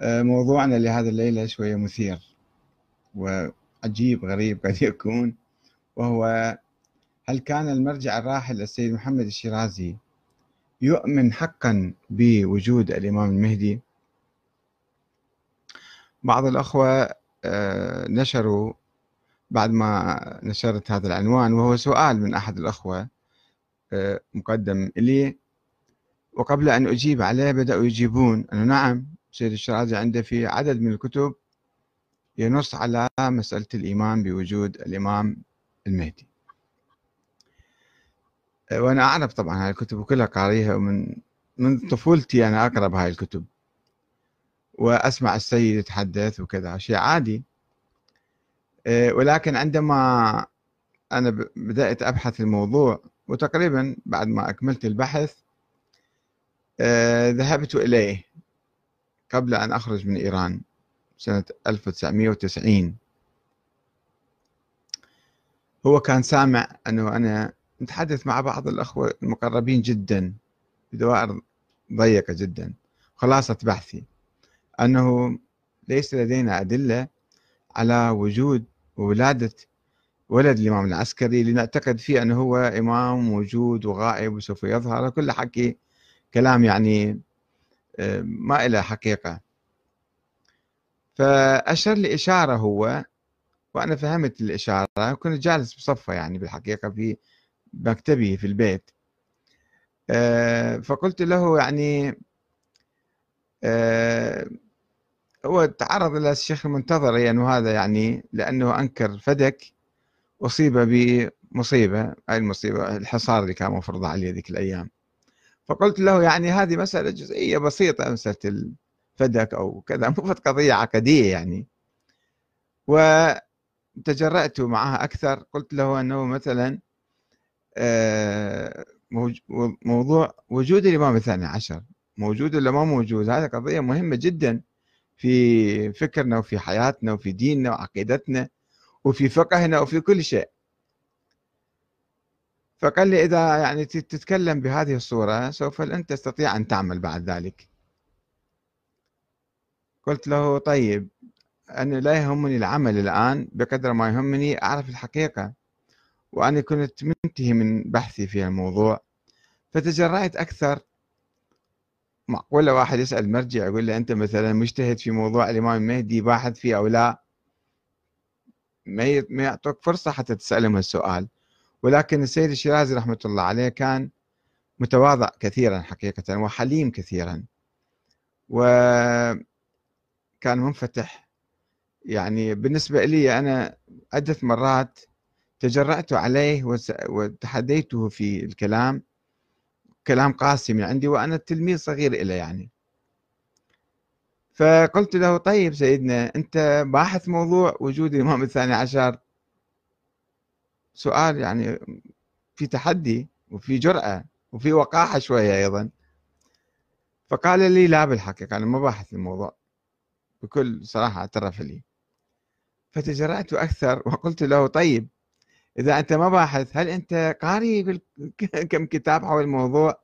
آه، موضوعنا لهذا الليلة شوية مثير وعجيب غريب قد يكون وهو هل كان المرجع الراحل السيد محمد الشيرازي يؤمن حقا بوجود الإمام المهدي؟ بعض الأخوة آه، نشروا بعد ما نشرت هذا العنوان وهو سؤال من أحد الأخوة آه، مقدم لي وقبل أن أجيب عليه بدأوا يجيبون أنه نعم. سيد الشرازي عنده في عدد من الكتب ينص على مسألة الإيمان بوجود الإمام المهدي. وأنا أعرف طبعا هاي الكتب كلها قاريها ومن من طفولتي أنا أقرأ بهاي الكتب وأسمع السيد يتحدث وكذا شيء عادي. ولكن عندما أنا بدأت أبحث الموضوع وتقريبا بعد ما أكملت البحث ذهبت إليه. قبل أن أخرج من إيران سنة 1990 هو كان سامع أنه أنا نتحدث مع بعض الأخوة المقربين جدا بدوائر ضيقة جدا خلاصة بحثي أنه ليس لدينا أدلة على وجود وولادة ولد الإمام العسكري لنعتقد فيه أنه هو إمام موجود وغائب وسوف يظهر كل حكي كلام يعني ما إلى حقيقة. فأشر لي إشارة هو وأنا فهمت الإشارة كنت جالس بصفة يعني بالحقيقة في مكتبي في البيت. آه، فقلت له يعني آه، هو تعرض إلى الشيخ المنتظر يعني هذا يعني لأنه أنكر فدك أصيب بمصيبة هاي المصيبة الحصار اللي كان مفروض عليه ذيك الأيام. فقلت له يعني هذه مسألة جزئية بسيطة مسألة الفدك أو كذا مو قضية عقدية يعني. وتجرأت معها أكثر قلت له أنه مثلا آه، موضوع وجود الإمام الثاني عشر موجود ولا ما موجود؟ هذه قضية مهمة جدا في فكرنا وفي حياتنا وفي ديننا وعقيدتنا وفي فقهنا وفي كل شيء. فقال لي إذا يعني تتكلم بهذه الصورة سوف لن تستطيع أن تعمل بعد ذلك. قلت له طيب أنا لا يهمني العمل الآن بقدر ما يهمني أعرف الحقيقة وأنا كنت منتهي من بحثي في الموضوع. فتجرأت أكثر. معقولة واحد يسأل مرجع يقول له أنت مثلا مجتهد في موضوع الإمام المهدي باحث فيه أو لا؟ ما يعطوك فرصة حتى تسألهم السؤال. ولكن السيد الشيرازي رحمة الله عليه كان متواضع كثيرا حقيقة وحليم كثيرا وكان منفتح. يعني بالنسبة لي أنا عدة مرات تجرأت عليه وتحديته في الكلام كلام قاسي من عندي وأنا تلميذ صغير إلى يعني. فقلت له طيب سيدنا أنت باحث موضوع وجود الإمام الثاني عشر؟ سؤال يعني في تحدي وفي جرأة وفي وقاحة شوية أيضا. فقال لي لا بالحقيقة أنا ما باحث الموضوع بكل صراحة اعترف لي. فتجرأت أكثر وقلت له طيب إذا أنت ما باحث هل أنت قاري كم كتاب حول الموضوع؟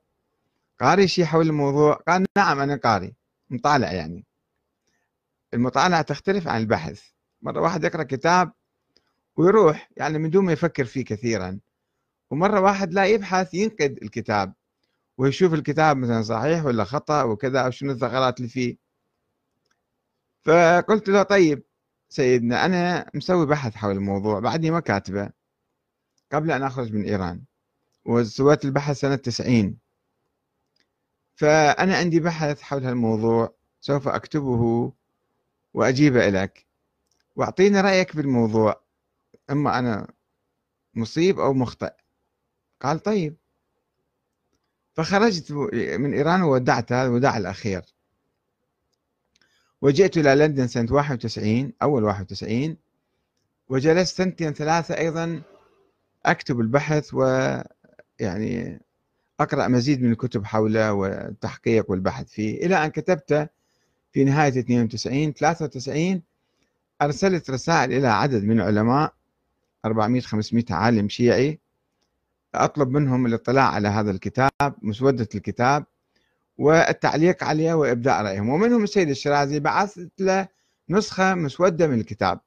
قاري شيء حول الموضوع؟ قال نعم أنا قاري مطالع يعني. المطالعة تختلف عن البحث. مرة واحد يقرأ كتاب ويروح يعني من دون ما يفكر فيه كثيرا. ومرة واحد لا يبحث ينقد الكتاب ويشوف الكتاب مثلا صحيح ولا خطأ وكذا أو شنو الثغرات اللي فيه. فقلت له طيب سيدنا أنا مسوي بحث حول الموضوع بعدني ما كاتبه. قبل أن أخرج من إيران. وسويت البحث سنة 90 فأنا عندي بحث حول هالموضوع سوف أكتبه وأجيبه لك وأعطيني رأيك بالموضوع. إما أنا مصيب أو مخطئ. قال طيب. فخرجت من إيران وودعت هذا الوداع الأخير. وجئت إلى لندن سنة 91 أول 91 وجلست سنتين ثلاثة أيضا أكتب البحث ويعني أقرأ مزيد من الكتب حوله والتحقيق والبحث فيه. إلى أن كتبت في نهاية 92 93 أرسلت رسائل إلى عدد من العلماء 400 500 عالم شيعي. أطلب منهم الاطلاع على هذا الكتاب مسودة الكتاب والتعليق عليها وإبداء رأيهم. ومنهم السيد الشرازي بعثت له نسخة مسودة من الكتاب.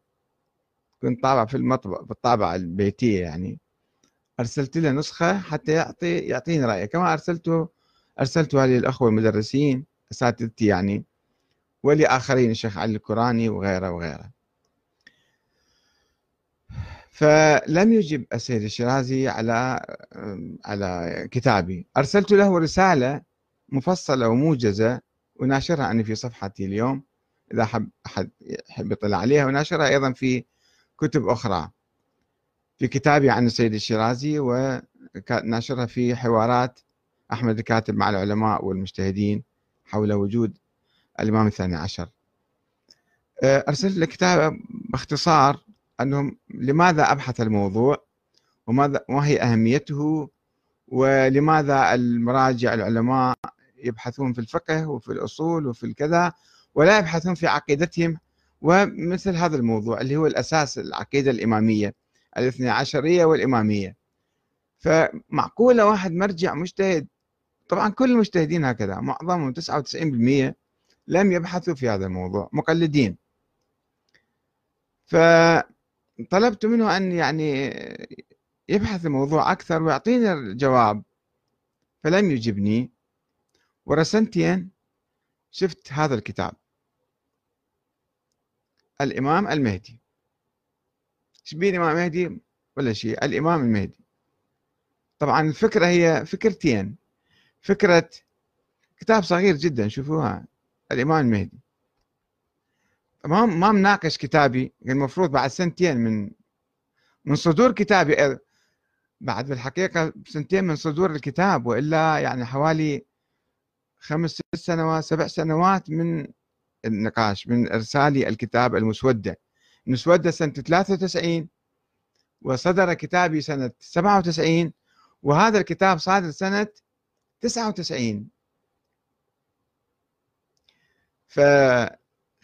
كنت طابع في المطبع بالطابعة البيتية يعني. أرسلت له نسخة حتى يعطي يعطيني رأيه. كما أرسلته أرسلتها للأخوة المدرسين أساتذتي يعني ولآخرين الشيخ علي الكوراني وغيره وغيره. فلم يجب السيد الشيرازي على على كتابي. أرسلت له رسالة مفصلة وموجزة وناشرها أنا في صفحتي اليوم إذا حب أحد يحب يطلع عليها وناشرها أيضا في كتب أخرى. في كتابي عن السيد الشيرازي وناشرها في حوارات أحمد الكاتب مع العلماء والمجتهدين حول وجود الإمام الثاني عشر. أرسلت له كتاب باختصار أنهم لماذا أبحث الموضوع وماذا ما هي أهميته ولماذا المراجع العلماء يبحثون في الفقه وفي الأصول وفي الكذا ولا يبحثون في عقيدتهم ومثل هذا الموضوع اللي هو الأساس العقيدة الإمامية الاثنى عشرية والإمامية. فمعقولة واحد مرجع مجتهد؟ طبعا كل المجتهدين هكذا معظمهم 99% لم يبحثوا في هذا الموضوع مقلدين. فطلبت منه أن يعني يبحث الموضوع أكثر ويعطيني الجواب فلم يجبني. ورسنتين شفت هذا الكتاب. الإمام المهدي. شبيه الإمام المهدي؟ ولا شيء الإمام المهدي. طبعا الفكرة هي فكرتين. فكرة كتاب صغير جدا شوفوها. الإمام المهدي. ما ما مناقش كتابي المفروض بعد سنتين من من صدور كتابي. بعد بالحقيقة سنتين من صدور الكتاب وإلا يعني حوالي خمس ست سنوات سبع سنوات من النقاش من إرسالي الكتاب المسودة. المسودة سنة 93 وصدر كتابي سنة 97 وهذا الكتاب صادر سنة 99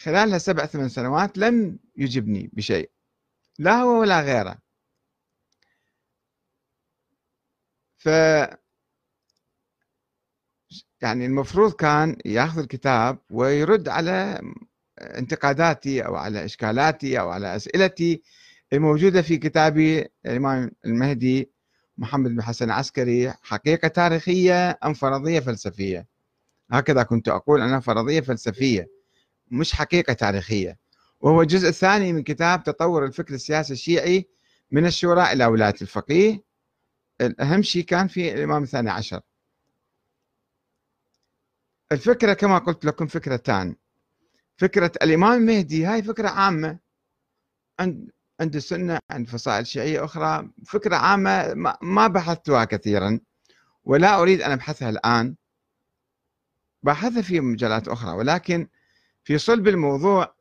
فخلال هالسبع ثمان سنوات لم يجبني بشيء لا هو ولا غيره. ف يعني المفروض كان ياخذ الكتاب ويرد على انتقاداتي أو على إشكالاتي أو على أسئلتي الموجودة في كتابي الإمام المهدي محمد بن حسن عسكري حقيقة تاريخية أم فرضية فلسفية؟ هكذا كنت أقول أنا فرضية فلسفية. مش حقيقة تاريخية. وهو الجزء الثاني من كتاب تطور الفكر السياسي الشيعي من الشورى إلى ولاية الفقيه. الأهم شيء كان في الإمام الثاني عشر. الفكرة كما قلت لكم فكرتان فكرة الإمام المهدي هاي فكرة عامة. عند عند السنة عند فصائل شيعية أخرى فكرة عامة ما بحثتها كثيرا. ولا أريد أن أبحثها الآن. بحثها في مجالات أخرى ولكن في صلب الموضوع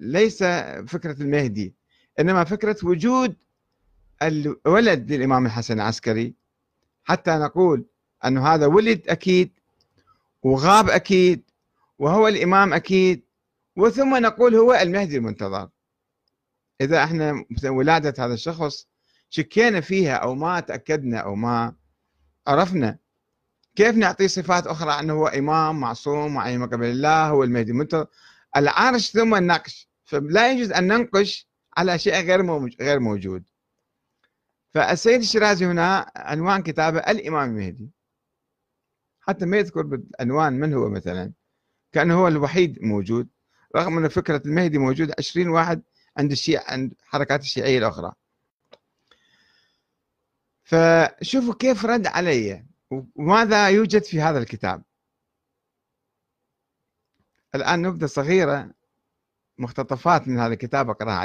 ليس فكرة المهدي إنما فكرة وجود الولد للإمام الحسن العسكري. حتى نقول أنه هذا ولد أكيد وغاب أكيد وهو الإمام أكيد وثم نقول هو المهدي المنتظر. إذا إحنا ولادة هذا الشخص شكينا فيها أو ما تأكدنا أو ما عرفنا. كيف نعطيه صفات أخرى؟ أنه هو إمام معصوم معين قبل الله هو المهدي المنتظر العرش ثم النقش. فلا يجوز أن ننقش على شيء غير غير موجود. فالسيد الشيرازي هنا عنوان كتابه الإمام المهدي. حتى ما يذكر بالعنوان من هو مثلا. كأنه هو الوحيد موجود. رغم أن فكرة المهدي موجود 20 واحد عند الشيعة عند حركات الشيعية الأخرى. فشوفوا كيف رد علي. وماذا يوجد في هذا الكتاب؟ الآن نبذة صغيرة مقتطفات من هذا الكتاب أقرأها.